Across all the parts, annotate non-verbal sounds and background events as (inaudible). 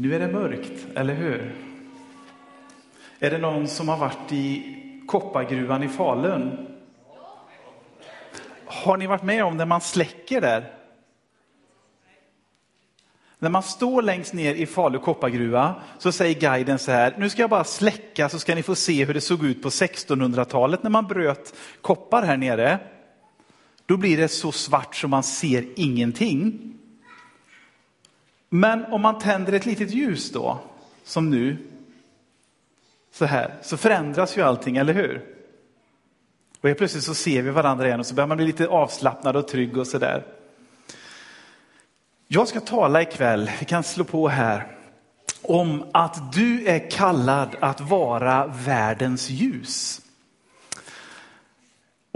Nu är det mörkt, eller hur? Är det någon som har varit i koppargruvan i Falun? Har ni varit med om när man släcker där? När man står längst ner i Falu koppargruva så säger guiden så här, nu ska jag bara släcka så ska ni få se hur det såg ut på 1600-talet när man bröt koppar här nere. Då blir det så svart så man ser ingenting. Men om man tänder ett litet ljus då, som nu, så här, så förändras ju allting, eller hur? Och helt plötsligt så ser vi varandra igen och så börjar man bli lite avslappnad och trygg och sådär. Jag ska tala ikväll, vi kan slå på här, om att du är kallad att vara världens ljus.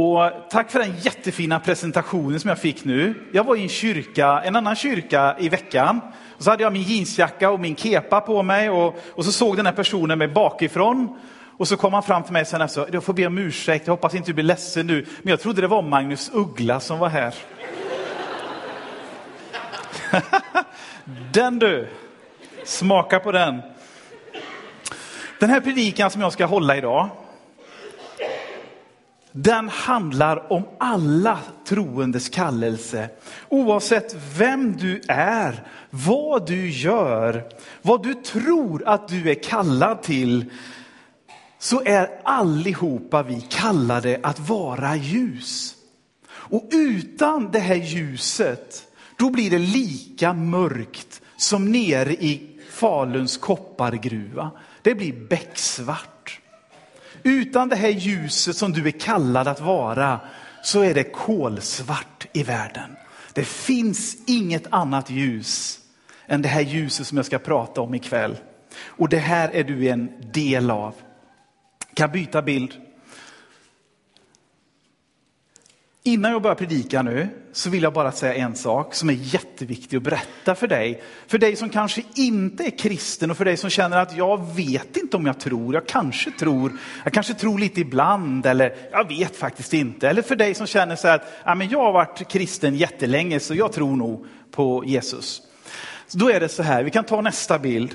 Och tack för den jättefina presentationen som jag fick nu. Jag var i en kyrka, en annan kyrka i veckan. Och så hade jag min jeansjacka och min kepa på mig och, och så såg den här personen mig bakifrån. Och så kom han fram till mig sen efter, jag får be om ursäkt, jag hoppas inte du blir ledsen nu, men jag trodde det var Magnus Uggla som var här. (laughs) den du, smaka på den. Den här predikan som jag ska hålla idag, den handlar om alla troendes kallelse. Oavsett vem du är, vad du gör, vad du tror att du är kallad till, så är allihopa vi kallade att vara ljus. Och utan det här ljuset, då blir det lika mörkt som nere i Faluns koppargruva. Det blir becksvart. Utan det här ljuset som du är kallad att vara så är det kolsvart i världen. Det finns inget annat ljus än det här ljuset som jag ska prata om ikväll. Och det här är du en del av. Kan byta bild. Innan jag börjar predika nu så vill jag bara säga en sak som är jätteviktig att berätta för dig. För dig som kanske inte är kristen och för dig som känner att jag vet inte om jag tror, jag kanske tror, jag kanske tror lite ibland eller jag vet faktiskt inte. Eller för dig som känner så att ja, men jag har varit kristen jättelänge så jag tror nog på Jesus. Så då är det så här, vi kan ta nästa bild.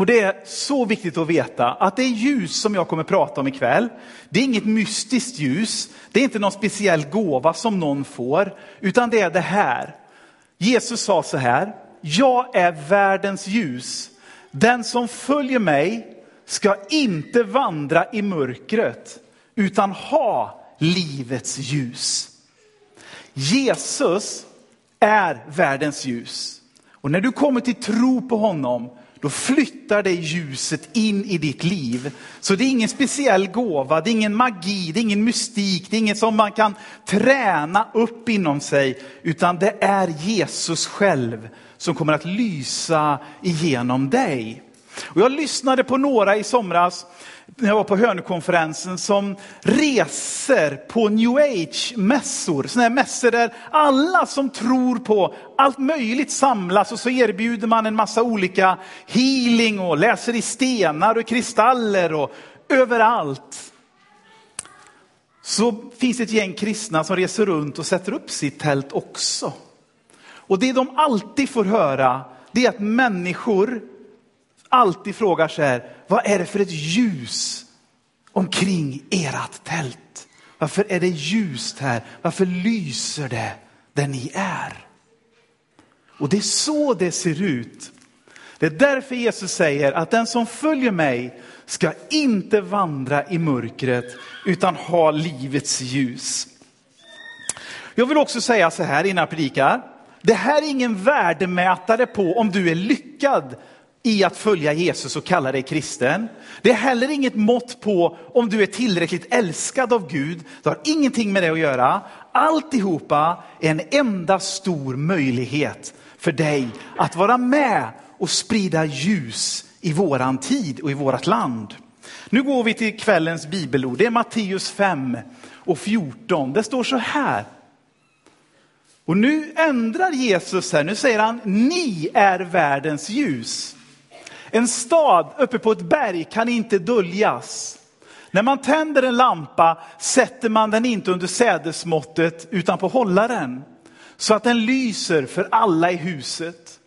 Och det är så viktigt att veta att det ljus som jag kommer prata om ikväll, det är inget mystiskt ljus, det är inte någon speciell gåva som någon får, utan det är det här. Jesus sa så här, jag är världens ljus. Den som följer mig ska inte vandra i mörkret, utan ha livets ljus. Jesus är världens ljus. Och när du kommer till tro på honom då flyttar det ljuset in i ditt liv. Så det är ingen speciell gåva, det är ingen magi, det är ingen mystik, det är inget som man kan träna upp inom sig, utan det är Jesus själv som kommer att lysa igenom dig. Och jag lyssnade på några i somras när jag var på Hönökonferensen som reser på new age-mässor. Sådana här mässor där alla som tror på allt möjligt samlas och så erbjuder man en massa olika healing och läser i stenar och kristaller och överallt. Så finns det ett gäng kristna som reser runt och sätter upp sitt tält också. Och det de alltid får höra, det är att människor alltid frågar så här, vad är det för ett ljus omkring ert tält? Varför är det ljust här? Varför lyser det där ni är? Och det är så det ser ut. Det är därför Jesus säger att den som följer mig ska inte vandra i mörkret utan ha livets ljus. Jag vill också säga så här innan jag predikar. Det här är ingen värdemätare på om du är lyckad i att följa Jesus och kalla dig kristen. Det är heller inget mått på om du är tillräckligt älskad av Gud. Det har ingenting med det att göra. Alltihopa är en enda stor möjlighet för dig att vara med och sprida ljus i våran tid och i vårt land. Nu går vi till kvällens bibelord. Det är Matteus 5 och 14. Det står så här. Och nu ändrar Jesus här, nu säger han, ni är världens ljus. En stad uppe på ett berg kan inte döljas. När man tänder en lampa sätter man den inte under sädesmåttet utan på hållaren så att den lyser för alla i huset.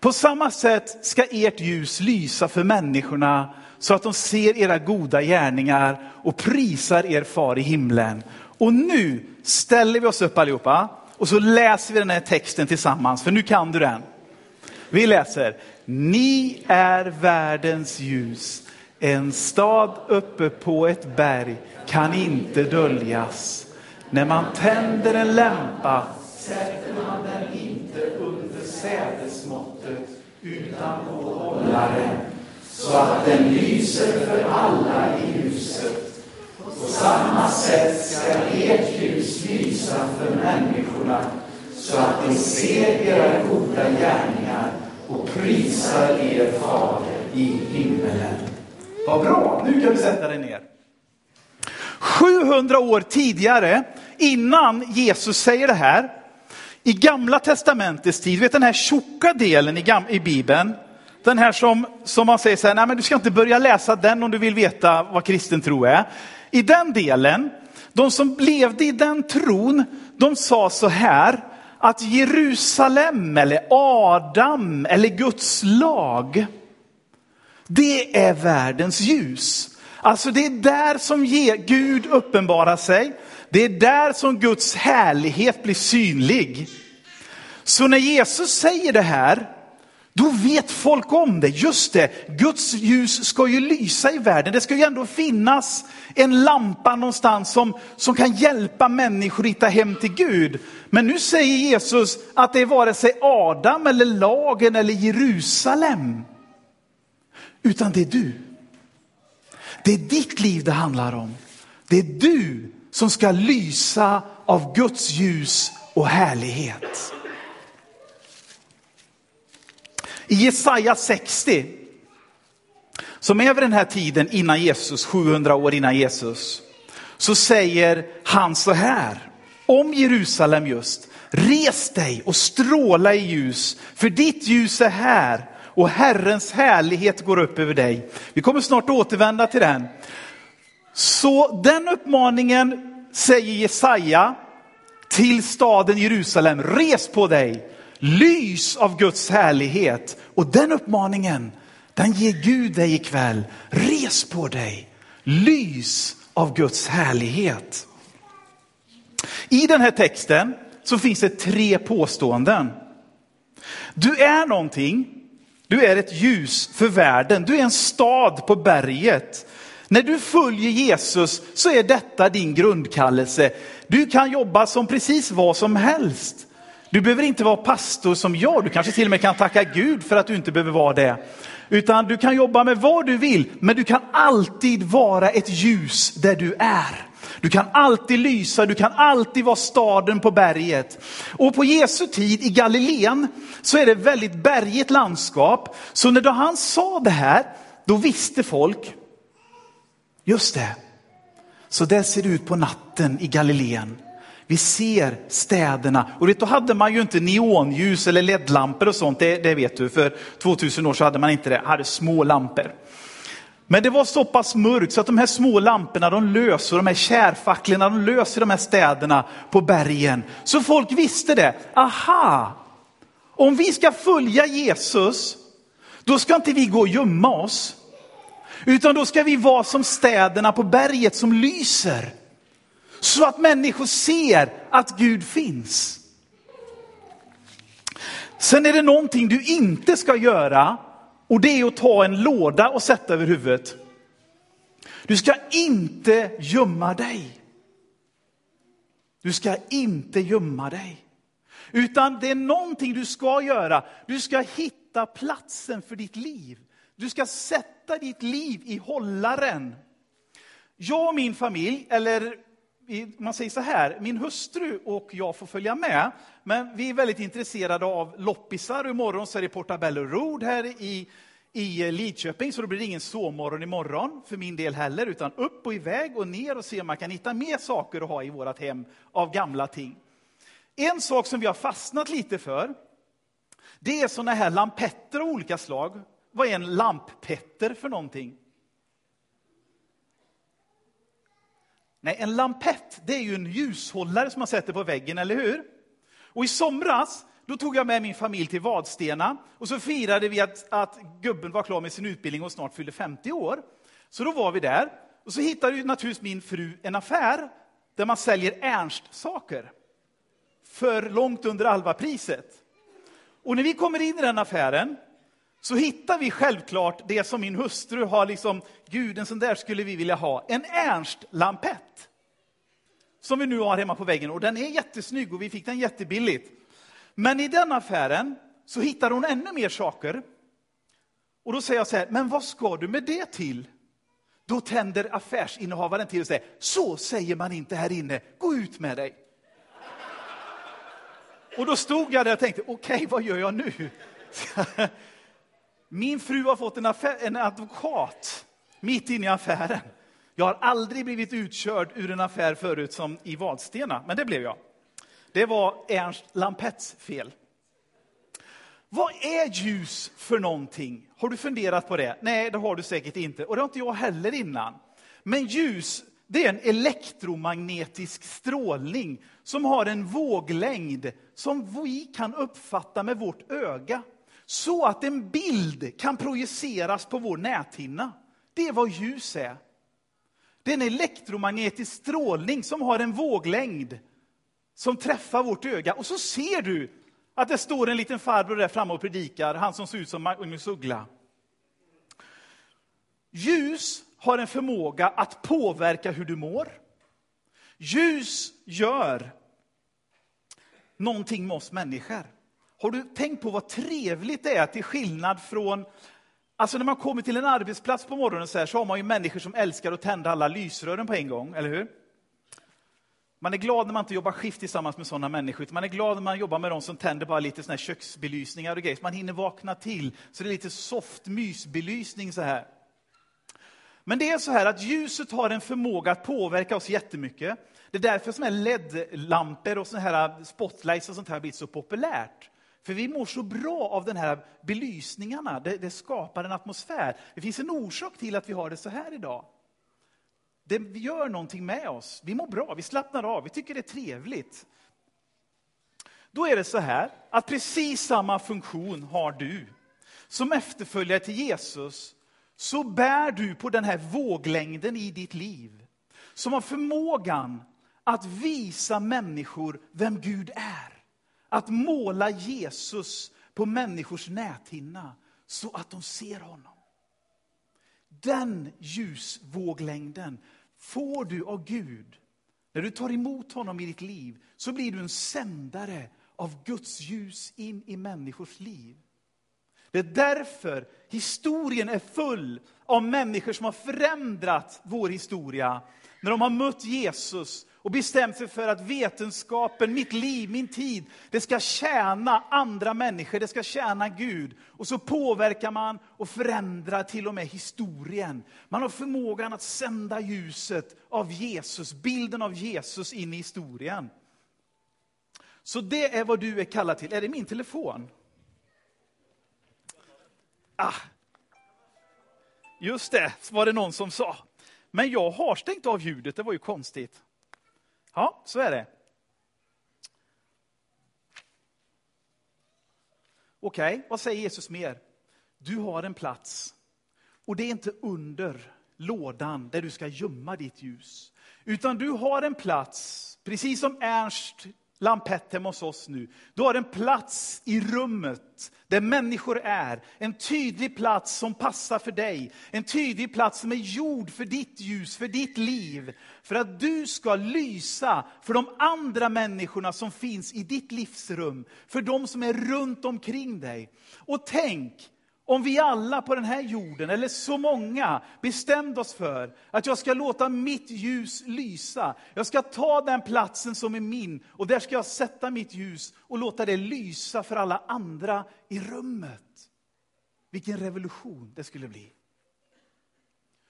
På samma sätt ska ert ljus lysa för människorna så att de ser era goda gärningar och prisar er far i himlen. Och nu ställer vi oss upp allihopa och så läser vi den här texten tillsammans, för nu kan du den. Vi läser, ni är världens ljus. En stad uppe på ett berg kan inte döljas. När man tänder en lämpa sätter man den inte under sädesmåttet utan på hållaren så att den lyser för alla i huset. På samma sätt ska ert ljus lysa för människorna så att de ser era goda gärningar och prisar er fader i himmelen. Vad bra, nu kan du sätta dig ner. 700 år tidigare, innan Jesus säger det här, i gamla testamentets tid, vet den här tjocka delen i, i Bibeln, den här som, som man säger så här, nej men du ska inte börja läsa den om du vill veta vad kristen tro är. I den delen, de som levde i den tron, de sa så här, att Jerusalem eller Adam eller Guds lag, det är världens ljus. Alltså det är där som Gud uppenbarar sig. Det är där som Guds härlighet blir synlig. Så när Jesus säger det här, då vet folk om det. Just det, Guds ljus ska ju lysa i världen. Det ska ju ändå finnas en lampa någonstans som, som kan hjälpa människor att hitta hem till Gud. Men nu säger Jesus att det är vare sig Adam eller lagen eller Jerusalem. Utan det är du. Det är ditt liv det handlar om. Det är du som ska lysa av Guds ljus och härlighet. I Jesaja 60, som är vid den här tiden innan Jesus, 700 år innan Jesus, så säger han så här om Jerusalem just. Res dig och stråla i ljus, för ditt ljus är här och Herrens härlighet går upp över dig. Vi kommer snart återvända till den. Så den uppmaningen säger Jesaja till staden Jerusalem, res på dig, lys av Guds härlighet. Och den uppmaningen, den ger Gud dig ikväll. Res på dig, lys av Guds härlighet. I den här texten så finns det tre påståenden. Du är någonting, du är ett ljus för världen, du är en stad på berget. När du följer Jesus så är detta din grundkallelse. Du kan jobba som precis vad som helst. Du behöver inte vara pastor som jag, du kanske till och med kan tacka Gud för att du inte behöver vara det. Utan du kan jobba med vad du vill, men du kan alltid vara ett ljus där du är. Du kan alltid lysa, du kan alltid vara staden på berget. Och på Jesu tid i Galileen så är det väldigt bergigt landskap. Så när han sa det här, då visste folk, just det, så där ser det ut på natten i Galileen. Vi ser städerna. Och vet, då hade man ju inte neonljus eller ledlampor och sånt, det, det vet du. För 2000 år så hade man inte det, hade små lampor. Men det var så pass mörkt så att de här små lamporna de löser, de här kärfacklorna de löser de här städerna på bergen. Så folk visste det, aha, om vi ska följa Jesus, då ska inte vi gå och gömma oss. Utan då ska vi vara som städerna på berget som lyser. Så att människor ser att Gud finns. Sen är det någonting du inte ska göra och det är att ta en låda och sätta över huvudet. Du ska inte gömma dig. Du ska inte gömma dig. Utan det är någonting du ska göra. Du ska hitta platsen för ditt liv. Du ska sätta ditt liv i hållaren. Jag och min familj, eller man säger så här, min hustru och jag får följa med, men vi är väldigt intresserade av loppisar. Imorgon så är det Portabello Road här i, i eh, Lidköping, så då blir det ingen sovmorgon imorgon för min del heller, utan upp och iväg och ner och se om man kan hitta mer saker att ha i vårt hem av gamla ting. En sak som vi har fastnat lite för, det är sådana här lampetter av olika slag. Vad är en lamppetter för någonting? Nej, en lampett det är ju en ljushållare som man sätter på väggen, eller hur? Och i somras då tog jag med min familj till Vadstena och så firade vi att, att gubben var klar med sin utbildning och snart fyllde 50 år. Så då var vi där och så hittade ju naturligtvis min fru en affär där man säljer Ernst-saker för långt under Alva-priset. Och när vi kommer in i den affären så hittar vi självklart det som min hustru har liksom, gud en sån där skulle vi vilja ha, en Ernst-lampett. Som vi nu har hemma på väggen och den är jättesnygg och vi fick den jättebilligt. Men i den affären så hittar hon ännu mer saker. Och då säger jag så här, men vad ska du med det till? Då tänder affärsinnehavaren till och säger, så säger man inte här inne, gå ut med dig. Och då stod jag där och tänkte, okej, okay, vad gör jag nu? (laughs) Min fru har fått en, affär, en advokat mitt inne i affären. Jag har aldrig blivit utkörd ur en affär förut som i Vadstena, men det blev jag. Det var Ernst Lampets fel. Vad är ljus för någonting? Har du funderat på det? Nej, det har du säkert inte. Och det har inte jag heller innan. Men ljus, det är en elektromagnetisk strålning som har en våglängd som vi kan uppfatta med vårt öga. Så att en bild kan projiceras på vår näthinna. Det är vad ljus är. Det är en elektromagnetisk strålning som har en våglängd som träffar vårt öga. Och så ser du att det står en liten farbror där framme och predikar, han som ser ut som Magnus Uggla. Ljus har en förmåga att påverka hur du mår. Ljus gör någonting med oss människor. Har du tänkt på vad trevligt det är till skillnad från Alltså när man kommer till en arbetsplats på morgonen så, här, så har man ju människor som älskar att tända alla lysrören på en gång, eller hur? Man är glad när man inte jobbar skift tillsammans med sådana människor, man är glad när man jobbar med de som tänder bara lite såna här köksbelysningar och grejer, så man hinner vakna till. Så det är lite soft mysbelysning så här. Men det är så här att ljuset har en förmåga att påverka oss jättemycket. Det är därför som LED-lampor och såna här spotlights och sånt här har blivit så populärt. För vi mår så bra av den här belysningarna, det, det, skapar en atmosfär. Det finns en orsak till att vi har det så här idag. Det gör någonting med oss. Vi mår bra, vi slappnar av, vi tycker det är trevligt. Då är det så här att precis samma funktion har du. Som efterföljare till Jesus så bär du på den här våglängden i ditt liv. Som har förmågan att visa människor vem Gud är. Att måla Jesus på människors näthinna så att de ser honom. Den ljusvåglängden får du av Gud. När du tar emot honom i ditt liv så blir du en sändare av Guds ljus in i människors liv. Det är därför historien är full av människor som har förändrat vår historia. När de har mött Jesus och bestämt sig för att vetenskapen, mitt liv, min tid, det ska tjäna andra människor, det ska tjäna Gud. Och så påverkar man och förändrar till och med historien. Man har förmågan att sända ljuset av Jesus, bilden av Jesus in i historien. Så det är vad du är kallad till. Är det min telefon? Ah. Just det, var det någon som sa. Men jag har stängt av ljudet, det var ju konstigt. Ja, så är det. Okej, okay, vad säger Jesus mer? Du har en plats. Och det är inte under lådan där du ska gömma ditt ljus. Utan du har en plats, precis som Ernst lampett hemma hos oss nu. Du har en plats i rummet där människor är. En tydlig plats som passar för dig. En tydlig plats som är gjord för ditt ljus, för ditt liv. För att du ska lysa för de andra människorna som finns i ditt livsrum. För de som är runt omkring dig. Och tänk, om vi alla på den här jorden, eller så många, bestämde oss för att jag ska låta mitt ljus lysa. Jag ska ta den platsen som är min och där ska jag sätta mitt ljus och låta det lysa för alla andra i rummet. Vilken revolution det skulle bli.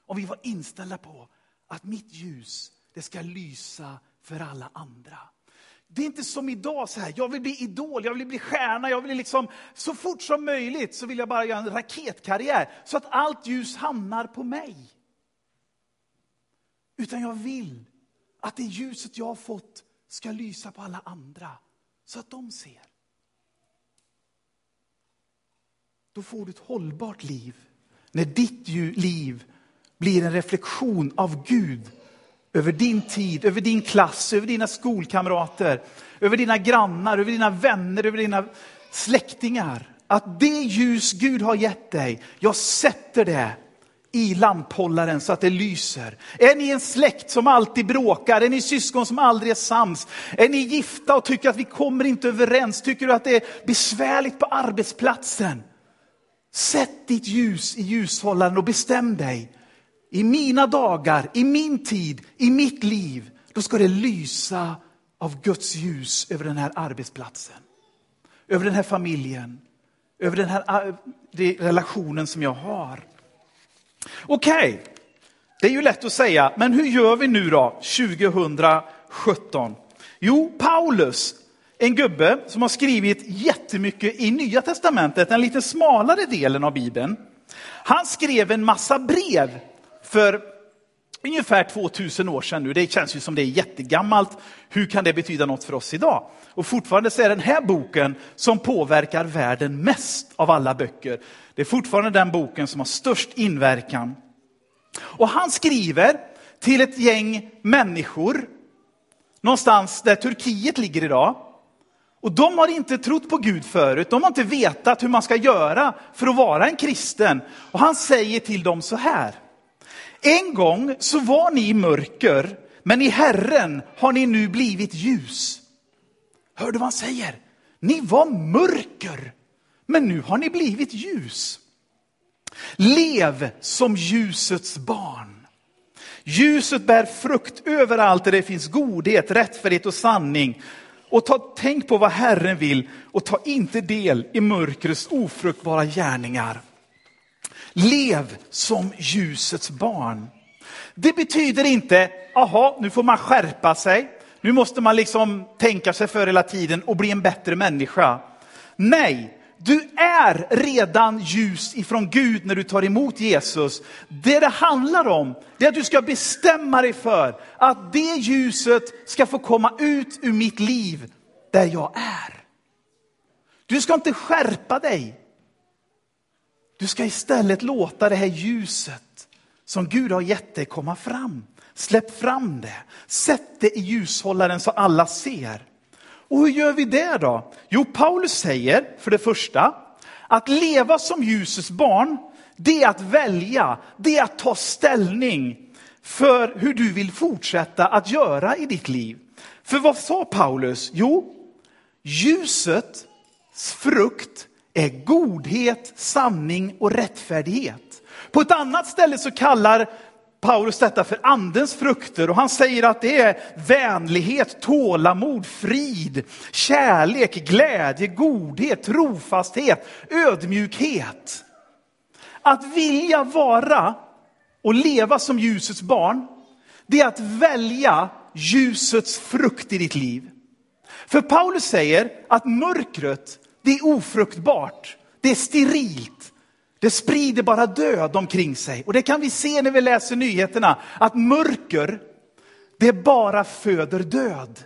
Om vi var inställda på att mitt ljus, det ska lysa för alla andra. Det är inte som idag, så här, jag vill bli idol, jag vill bli stjärna, jag vill liksom, så fort som möjligt så vill jag bara göra en raketkarriär så att allt ljus hamnar på mig. Utan jag vill att det ljuset jag har fått ska lysa på alla andra så att de ser. då får du ett hållbart liv. När ditt liv blir en reflektion av Gud över din tid, över din klass, över dina skolkamrater, över dina grannar, över dina vänner, över dina släktingar. Att det ljus Gud har gett dig, jag sätter det i lamphållaren så att det lyser. Är ni en släkt som alltid bråkar? Är ni syskon som aldrig är sams? Är ni gifta och tycker att vi kommer inte överens? Tycker du att det är besvärligt på arbetsplatsen? Sätt ditt ljus i ljushållaren och bestäm dig. I mina dagar, i min tid, i mitt liv, då ska det lysa av Guds ljus över den här arbetsplatsen. Över den här familjen, över den här eh, relationen som jag har. Okej, okay. det är ju lätt att säga, men hur gör vi nu då 2017? Jo, Paulus, en gubbe som har skrivit jättemycket i Nya Testamentet, den lite smalare delen av Bibeln. Han skrev en massa brev för ungefär 2000 år sedan nu. Det känns ju som det är jättegammalt. Hur kan det betyda något för oss idag? Och fortfarande så är den här boken som påverkar världen mest av alla böcker. Det är fortfarande den boken som har störst inverkan. Och han skriver till ett gäng människor någonstans där Turkiet ligger idag. Och de har inte trott på Gud förut, de har inte vetat hur man ska göra för att vara en kristen. Och han säger till dem så här. En gång så var ni i mörker, men i Herren har ni nu blivit ljus. Hör du vad han säger? Ni var mörker, men nu har ni blivit ljus. Lev som ljusets barn. Ljuset bär frukt överallt där det finns godhet, rättfärdighet och sanning. Och ta, tänk på vad Herren vill och ta inte del i mörkrets ofruktbara gärningar. Lev som ljusets barn. Det betyder inte, aha, nu får man skärpa sig. Nu måste man liksom tänka sig för hela tiden och bli en bättre människa. Nej, du är redan ljus ifrån Gud när du tar emot Jesus. Det det handlar om, det är att du ska bestämma dig för att det ljuset ska få komma ut ur mitt liv där jag är. Du ska inte skärpa dig. Du ska istället låta det här ljuset som Gud har gett dig komma fram. Släpp fram det. Sätt det i ljushållaren så alla ser. Och hur gör vi det då? Jo, Paulus säger för det första att leva som ljusets barn, det är att välja, det är att ta ställning för hur du vill fortsätta att göra i ditt liv. För vad sa Paulus? Jo, ljusets frukt är godhet, sanning och rättfärdighet. På ett annat ställe så kallar Paulus detta för andens frukter och han säger att det är vänlighet, tålamod, frid, kärlek, glädje, godhet, trofasthet, ödmjukhet. Att vilja vara och leva som ljusets barn, det är att välja ljusets frukt i ditt liv. För Paulus säger att mörkret, det är ofruktbart, det är sterilt, det sprider bara död omkring sig. Och det kan vi se när vi läser nyheterna, att mörker, det bara föder död.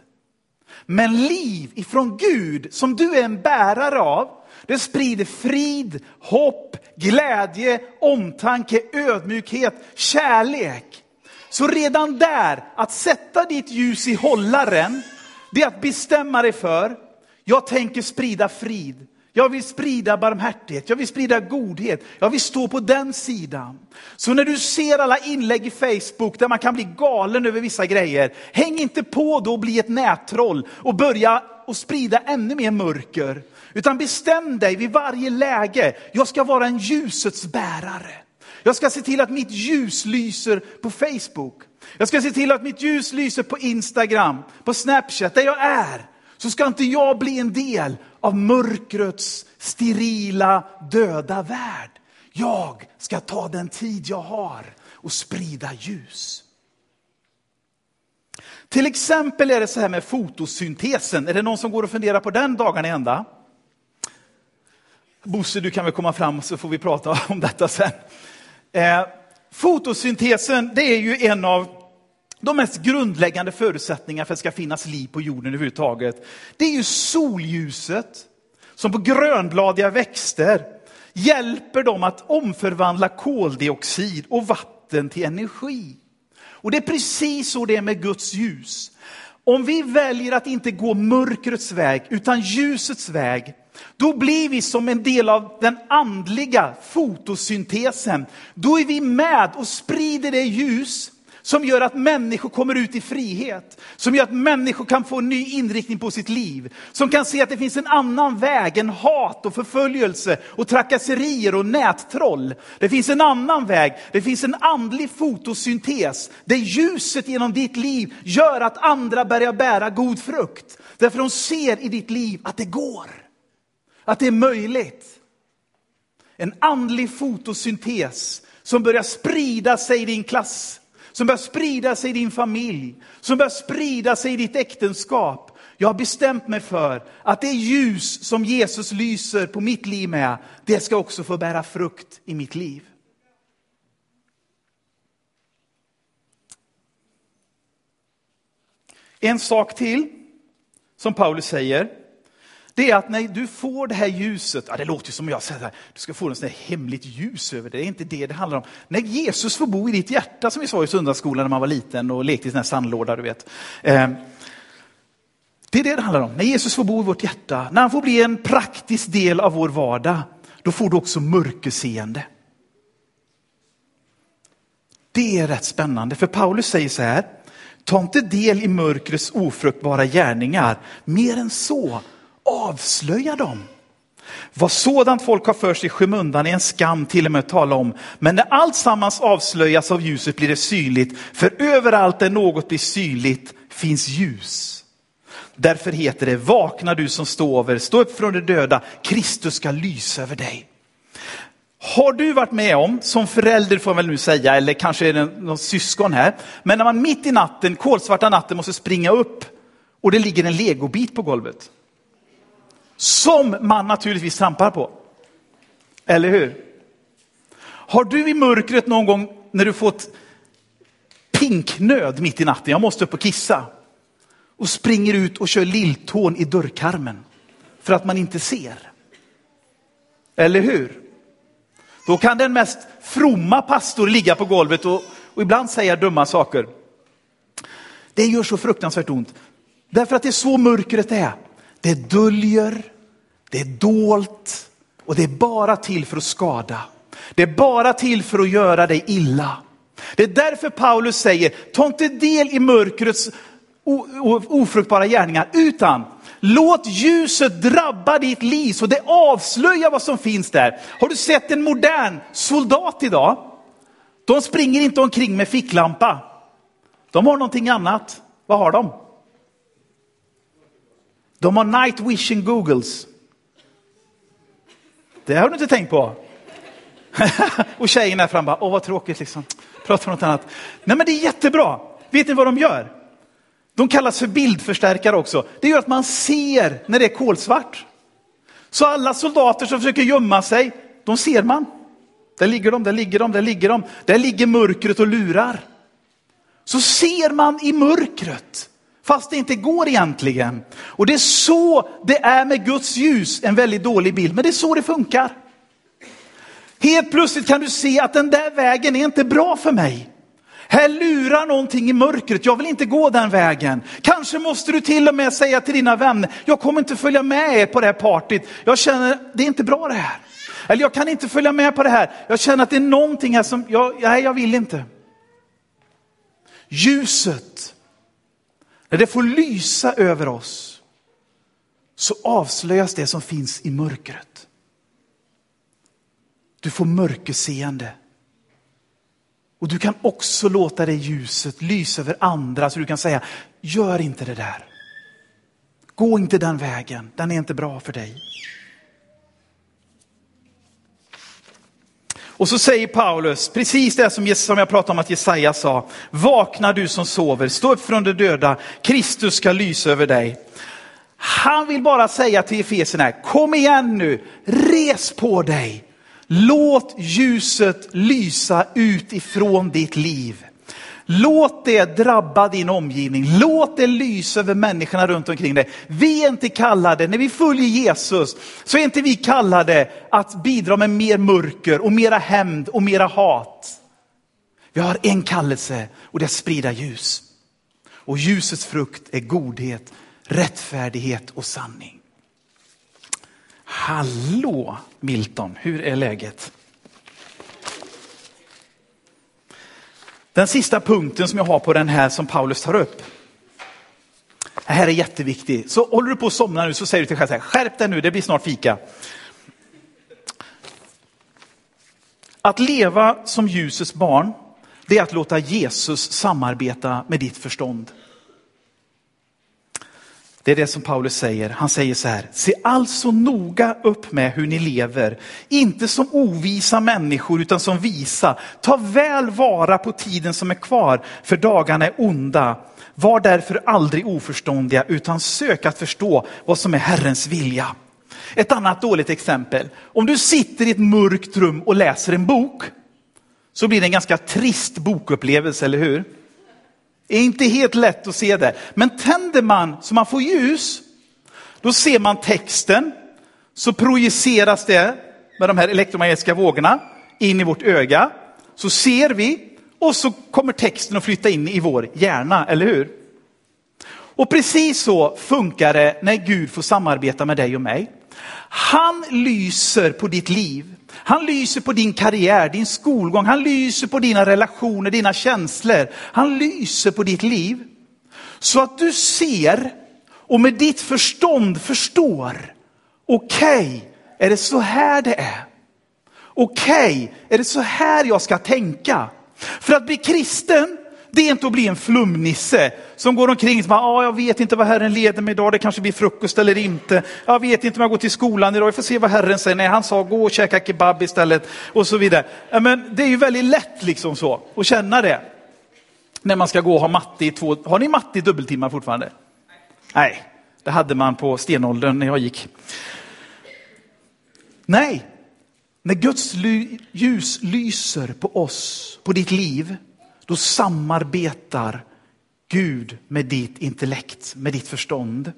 Men liv ifrån Gud, som du är en bärare av, det sprider frid, hopp, glädje, omtanke, ödmjukhet, kärlek. Så redan där, att sätta ditt ljus i hållaren, det är att bestämma dig för, jag tänker sprida frid. Jag vill sprida barmhärtighet, jag vill sprida godhet, jag vill stå på den sidan. Så när du ser alla inlägg i Facebook där man kan bli galen över vissa grejer, häng inte på då och bli ett nättroll och börja och sprida ännu mer mörker. Utan bestäm dig vid varje läge, jag ska vara en ljusets bärare. Jag ska se till att mitt ljus lyser på Facebook. Jag ska se till att mitt ljus lyser på Instagram, på Snapchat, där jag är. Så ska inte jag bli en del av mörkrets sterila, döda värld. Jag ska ta den tid jag har och sprida ljus. Till exempel är det så här med fotosyntesen. Är det någon som går och funderar på den dagarna ända? Bosse, du kan väl komma fram så får vi prata om detta sen. Eh, fotosyntesen, det är ju en av de mest grundläggande förutsättningarna för att det ska finnas liv på jorden överhuvudtaget. Det är ju solljuset som på grönbladiga växter hjälper dem att omförvandla koldioxid och vatten till energi. Och det är precis så det är med Guds ljus. Om vi väljer att inte gå mörkrets väg utan ljusets väg, då blir vi som en del av den andliga fotosyntesen. Då är vi med och sprider det ljus som gör att människor kommer ut i frihet, som gör att människor kan få en ny inriktning på sitt liv, som kan se att det finns en annan väg än hat och förföljelse och trakasserier och nättroll. Det finns en annan väg, det finns en andlig fotosyntes där ljuset genom ditt liv gör att andra börjar bära god frukt. Därför de ser i ditt liv att det går, att det är möjligt. En andlig fotosyntes som börjar sprida sig i din klass, som börjar sprida sig i din familj, som börjar sprida sig i ditt äktenskap. Jag har bestämt mig för att det ljus som Jesus lyser på mitt liv med, det ska också få bära frukt i mitt liv. En sak till som Paulus säger, det är att när du får det här ljuset, ja, det låter som jag säger, du ska få en sån här hemligt ljus över dig, det är inte det det handlar om. När Jesus får bo i ditt hjärta, som vi sa i söndagsskolan när man var liten och lekte i sån här sandlåda, du vet. Ehm, det är det det handlar om, när Jesus får bo i vårt hjärta, när han får bli en praktisk del av vår vardag, då får du också mörkerseende. Det är rätt spännande, för Paulus säger så här, ta inte del i mörkrets ofruktbara gärningar, mer än så, avslöja dem. Vad sådant folk har för sig i skymundan är en skam till och med att tala om. Men när allt sammans avslöjas av ljuset blir det synligt, för överallt där något blir synligt finns ljus. Därför heter det, vakna du som står stå upp från de döda, Kristus ska lysa över dig. Har du varit med om, som förälder får man väl nu säga, eller kanske är det någon syskon här, men när man mitt i natten, kolsvarta natten, måste springa upp och det ligger en legobit på golvet. Som man naturligtvis trampar på. Eller hur? Har du i mörkret någon gång när du fått pinknöd mitt i natten, jag måste upp och kissa, och springer ut och kör lilltån i dörrkarmen för att man inte ser? Eller hur? Då kan den mest fromma pastor ligga på golvet och, och ibland säga dumma saker. Det gör så fruktansvärt ont. Därför att det är så mörkret är. Det döljer, det är dolt och det är bara till för att skada. Det är bara till för att göra dig illa. Det är därför Paulus säger, ta inte del i mörkrets ofruktbara gärningar, utan låt ljuset drabba ditt liv så det avslöjar vad som finns där. Har du sett en modern soldat idag? De springer inte omkring med ficklampa. De har någonting annat. Vad har de? De har night vision googles. Det har du inte tänkt på. (laughs) och tjejen där framme bara, åh vad tråkigt liksom. Prata om något annat. Nej men det är jättebra. Vet ni vad de gör? De kallas för bildförstärkare också. Det gör att man ser när det är kolsvart. Så alla soldater som försöker gömma sig, de ser man. Där ligger de, där ligger de, där ligger de. Där ligger mörkret och lurar. Så ser man i mörkret. Fast det inte går egentligen. Och det är så det är med Guds ljus, en väldigt dålig bild, men det är så det funkar. Helt plötsligt kan du se att den där vägen är inte bra för mig. Här lurar någonting i mörkret, jag vill inte gå den vägen. Kanske måste du till och med säga till dina vänner, jag kommer inte följa med er på det här partyt. Jag känner, det är inte bra det här. Eller jag kan inte följa med på det här. Jag känner att det är någonting här som, jag, nej jag vill inte. Ljuset när det får lysa över oss så avslöjas det som finns i mörkret. Du får mörkerseende. Och du kan också låta det ljuset lysa över andra så du kan säga, gör inte det där. Gå inte den vägen, den är inte bra för dig. Och så säger Paulus precis det som, som jag pratade om att Jesaja sa. Vakna du som sover, stå upp från de döda, Kristus ska lysa över dig. Han vill bara säga till Efesierna, kom igen nu, res på dig. Låt ljuset lysa ut ifrån ditt liv. Låt det drabba din omgivning. Låt det lysa över människorna runt omkring dig. Vi är inte kallade, när vi följer Jesus, så är inte vi kallade att bidra med mer mörker och mera hämnd och mera hat. Vi har en kallelse och det är att sprida ljus. Och ljusets frukt är godhet, rättfärdighet och sanning. Hallå Milton, hur är läget? Den sista punkten som jag har på den här som Paulus tar upp. Det här är jätteviktigt. Så håller du på att somna nu så säger du till dig själv, skärp dig nu, det blir snart fika. Att leva som ljusets barn, det är att låta Jesus samarbeta med ditt förstånd. Det är det som Paulus säger. Han säger så här, se alltså noga upp med hur ni lever. Inte som ovisa människor utan som visa. Ta väl vara på tiden som är kvar, för dagarna är onda. Var därför aldrig oförståndiga utan sök att förstå vad som är Herrens vilja. Ett annat dåligt exempel. Om du sitter i ett mörkt rum och läser en bok så blir det en ganska trist bokupplevelse, eller hur? Det är inte helt lätt att se det. Men tänder man så man får ljus, då ser man texten, så projiceras det med de här elektromagnetiska vågorna in i vårt öga. Så ser vi och så kommer texten att flytta in i vår hjärna, eller hur? Och precis så funkar det när Gud får samarbeta med dig och mig. Han lyser på ditt liv. Han lyser på din karriär, din skolgång, han lyser på dina relationer, dina känslor. Han lyser på ditt liv. Så att du ser och med ditt förstånd förstår. Okej, okay, är det så här det är? Okej, okay, är det så här jag ska tänka? För att bli kristen, det är inte att bli en flumnisse som går omkring och bara, ah, jag vet inte vad Herren leder mig idag, det kanske blir frukost eller inte. Jag vet inte om jag går till skolan idag, jag får se vad Herren säger. Nej, han sa gå och käka kebab istället och så vidare. Men det är ju väldigt lätt liksom så att känna det. När man ska gå och ha matte i två, har ni matte i dubbeltimmar fortfarande? Nej, det hade man på stenåldern när jag gick. Nej, när Guds ljus lyser på oss, på ditt liv, då samarbetar Gud med ditt intellekt, med ditt förstånd.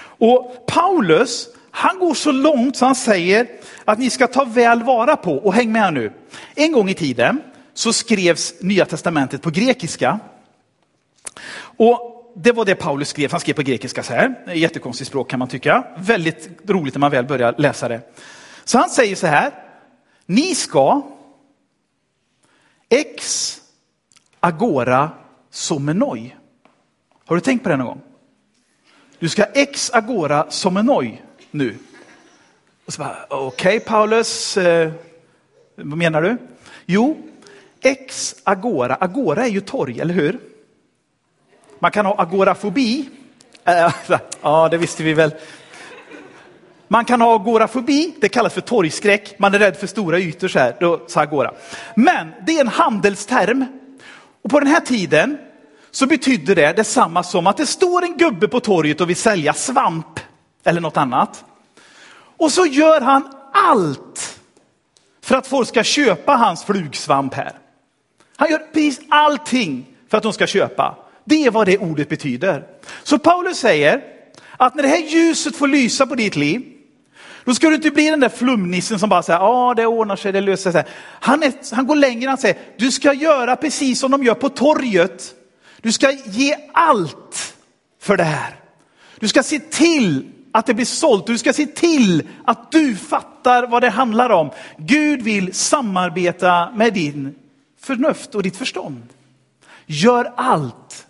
Och Paulus, han går så långt så han säger att ni ska ta väl vara på, och häng med nu. En gång i tiden så skrevs Nya Testamentet på grekiska. Och det var det Paulus skrev, han skrev på grekiska så här. Jättekonstigt språk kan man tycka. Väldigt roligt när man väl börjar läsa det. Så han säger så här, ni ska X, agora somenoi. Har du tänkt på det någon gång? Du ska ex agora somenoi nu. Okej okay, Paulus, eh, vad menar du? Jo, ex agora, agora är ju torg, eller hur? Man kan ha agorafobi. Eh, (laughs) ja, det visste vi väl. Man kan ha agorafobi, det kallas för torgskräck. Man är rädd för stora ytor så här, då sa agora. Men det är en handelsterm och på den här tiden så betydde det detsamma som att det står en gubbe på torget och vill sälja svamp eller något annat. Och så gör han allt för att folk ska köpa hans flugsvamp här. Han gör precis allting för att de ska köpa. Det är vad det ordet betyder. Så Paulus säger att när det här ljuset får lysa på ditt liv, då ska du inte bli den där flumnissen som bara säger, ja det ordnar sig, det löser sig. Han, är, han går längre, han säger, du ska göra precis som de gör på torget. Du ska ge allt för det här. Du ska se till att det blir sålt. Du ska se till att du fattar vad det handlar om. Gud vill samarbeta med din förnuft och ditt förstånd. Gör allt.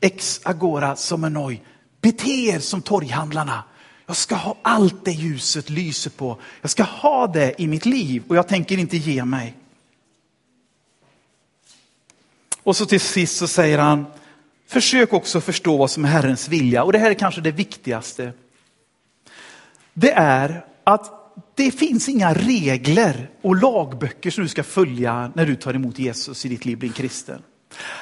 Ex agora som en oj. Bete er som torghandlarna. Jag ska ha allt det ljuset lyser på. Jag ska ha det i mitt liv och jag tänker inte ge mig. Och så till sist så säger han, försök också förstå vad som är Herrens vilja. Och det här är kanske det viktigaste. Det är att det finns inga regler och lagböcker som du ska följa när du tar emot Jesus i ditt liv, blir kristen.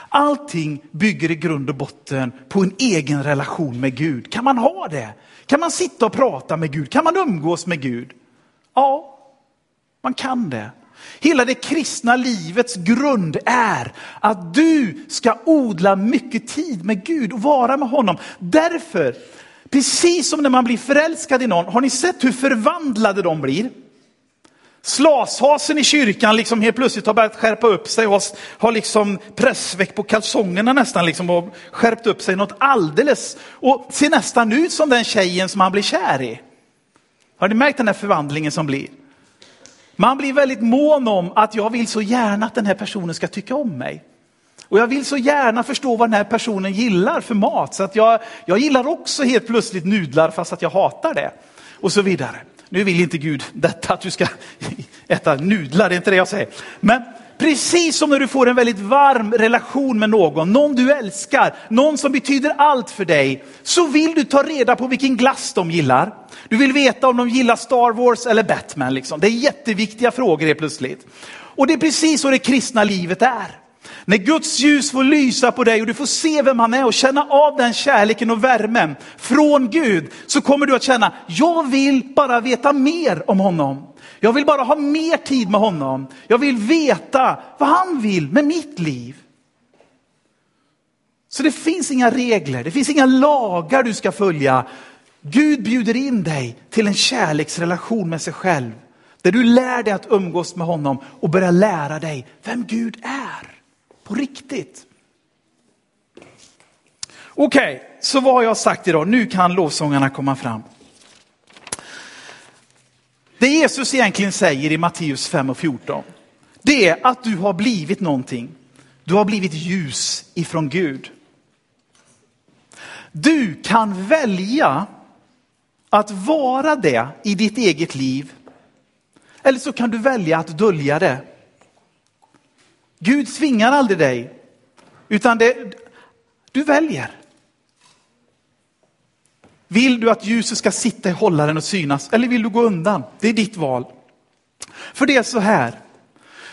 Allting bygger i grund och botten på en egen relation med Gud. Kan man ha det? Kan man sitta och prata med Gud? Kan man umgås med Gud? Ja, man kan det. Hela det kristna livets grund är att du ska odla mycket tid med Gud och vara med honom. Därför, precis som när man blir förälskad i någon, har ni sett hur förvandlade de blir? Slashasen i kyrkan liksom helt plötsligt har börjat skärpa upp sig och har liksom pressväck på kalsongerna nästan liksom och skärpt upp sig något alldeles och ser nästan ut som den tjejen som han blir kär i. Har ni märkt den här förvandlingen som blir? Man blir väldigt mån om att jag vill så gärna att den här personen ska tycka om mig. Och jag vill så gärna förstå vad den här personen gillar för mat. Så att jag, jag gillar också helt plötsligt nudlar fast att jag hatar det. Och så vidare. Nu vill inte Gud detta att du ska äta nudlar, det är inte det jag säger. Men precis som när du får en väldigt varm relation med någon, någon du älskar, någon som betyder allt för dig, så vill du ta reda på vilken glass de gillar. Du vill veta om de gillar Star Wars eller Batman. Liksom. Det är jätteviktiga frågor helt plötsligt. Och det är precis så det kristna livet är. När Guds ljus får lysa på dig och du får se vem han är och känna av den kärleken och värmen från Gud, så kommer du att känna, jag vill bara veta mer om honom. Jag vill bara ha mer tid med honom. Jag vill veta vad han vill med mitt liv. Så det finns inga regler, det finns inga lagar du ska följa. Gud bjuder in dig till en kärleksrelation med sig själv. Där du lär dig att umgås med honom och börjar lära dig vem Gud är. På riktigt. Okej, okay, så vad har jag sagt idag? Nu kan lovsångarna komma fram. Det Jesus egentligen säger i Matteus 5 och 14, det är att du har blivit någonting. Du har blivit ljus ifrån Gud. Du kan välja att vara det i ditt eget liv. Eller så kan du välja att dölja det. Gud tvingar aldrig dig, utan det, du väljer. Vill du att ljuset ska sitta i hållaren och synas eller vill du gå undan? Det är ditt val. För det är så här,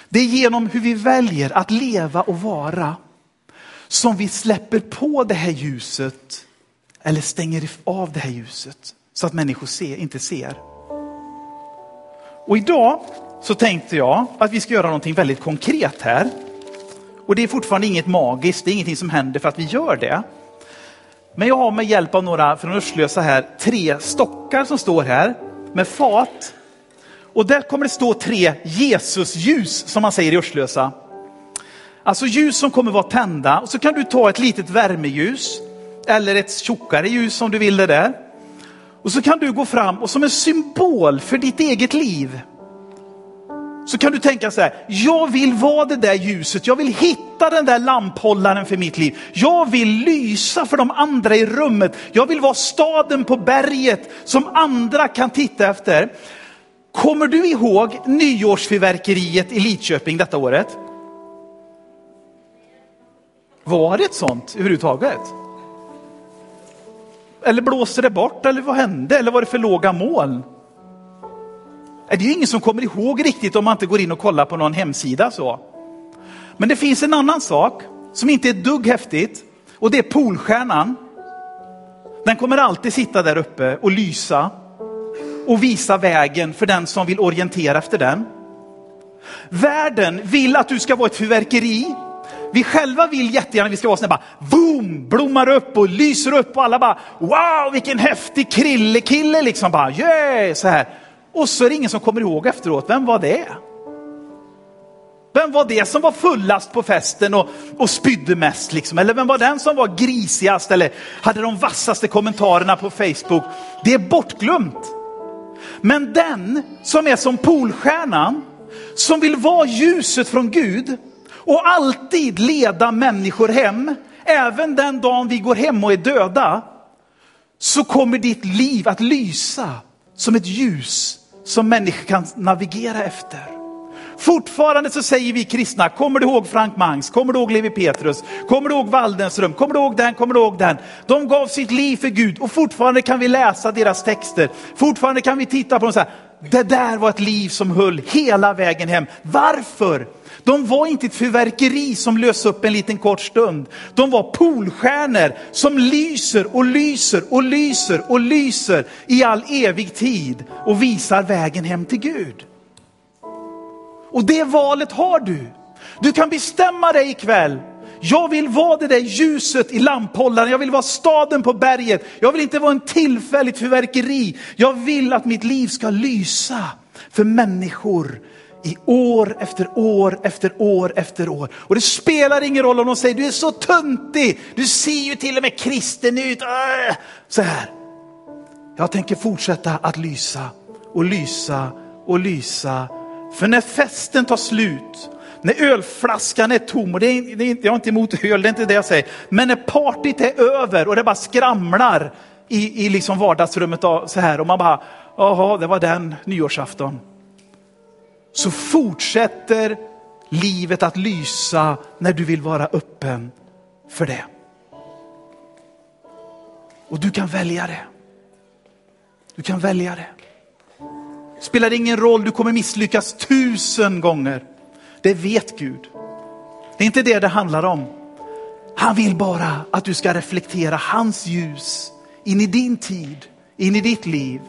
det är genom hur vi väljer att leva och vara som vi släpper på det här ljuset eller stänger av det här ljuset så att människor ser, inte ser. Och idag så tänkte jag att vi ska göra någonting väldigt konkret här. Och det är fortfarande inget magiskt, det är ingenting som händer för att vi gör det. Men jag har med hjälp av några från Örslösa här tre stockar som står här med fat. Och där kommer det stå tre Jesusljus som man säger i Örslösa. Alltså ljus som kommer vara tända. Och så kan du ta ett litet värmeljus eller ett tjockare ljus om du vill det där. Och så kan du gå fram och som en symbol för ditt eget liv så kan du tänka så här, jag vill vara det där ljuset, jag vill hitta den där lamphållaren för mitt liv. Jag vill lysa för de andra i rummet, jag vill vara staden på berget som andra kan titta efter. Kommer du ihåg nyårsfyrverkeriet i Lidköping detta året? Var det ett sånt överhuvudtaget? Eller blåste det bort eller vad hände? Eller var det för låga moln? Det är ju ingen som kommer ihåg riktigt om man inte går in och kollar på någon hemsida. så. Men det finns en annan sak som inte är ett dugg häftigt och det är Polstjärnan. Den kommer alltid sitta där uppe och lysa och visa vägen för den som vill orientera efter den. Världen vill att du ska vara ett fyrverkeri. Vi själva vill jättegärna att vi ska vara sådana bara, boom, blommar upp och lyser upp och alla bara, wow, vilken häftig krillekille liksom bara, yeah, så här. Och så är det ingen som kommer ihåg efteråt, vem var det? Vem var det som var fullast på festen och, och spydde mest? Liksom? Eller vem var den som var grisigast eller hade de vassaste kommentarerna på Facebook? Det är bortglömt. Men den som är som Polstjärnan, som vill vara ljuset från Gud och alltid leda människor hem, även den dagen vi går hem och är döda, så kommer ditt liv att lysa som ett ljus som människor kan navigera efter. Fortfarande så säger vi kristna, kommer du ihåg Frank Mangs, kommer du ihåg Levi Petrus, kommer du ihåg Waldensrum, kommer du ihåg den, kommer du ihåg den. De gav sitt liv för Gud och fortfarande kan vi läsa deras texter, fortfarande kan vi titta på dem så här, det där var ett liv som höll hela vägen hem. Varför? De var inte ett fyrverkeri som lös upp en liten kort stund. De var polstjärnor som lyser och lyser och lyser och lyser i all evig tid och visar vägen hem till Gud. Och det valet har du. Du kan bestämma dig ikväll. Jag vill vara det där ljuset i lamphållaren, jag vill vara staden på berget. Jag vill inte vara en tillfälligt fyrverkeri. Jag vill att mitt liv ska lysa för människor i år efter år efter år efter år. Och det spelar ingen roll om de säger du är så tuntig, du ser ju till och med kristen ut. Äh, så här. Jag tänker fortsätta att lysa och lysa och lysa. För när festen tar slut, när ölflaskan är tom, och det är, det är, jag är inte emot öl, det är inte det jag säger. Men när partyt är över och det bara skramlar i, i liksom vardagsrummet så här och man bara, jaha, det var den nyårsafton så fortsätter livet att lysa när du vill vara öppen för det. Och du kan välja det. Du kan välja det. Spelar ingen roll, du kommer misslyckas tusen gånger. Det vet Gud. Det är inte det det handlar om. Han vill bara att du ska reflektera hans ljus in i din tid, in i ditt liv.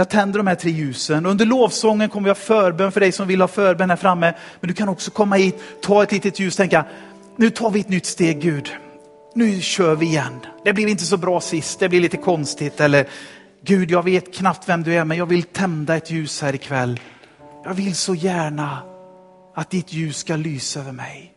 Jag tänder de här tre ljusen. Under lovsången kommer vi ha förbön för dig som vill ha förbön här framme. Men du kan också komma hit, ta ett litet ljus och tänka, nu tar vi ett nytt steg Gud. Nu kör vi igen. Det blev inte så bra sist, det blir lite konstigt. Eller Gud, jag vet knappt vem du är, men jag vill tända ett ljus här ikväll. Jag vill så gärna att ditt ljus ska lysa över mig.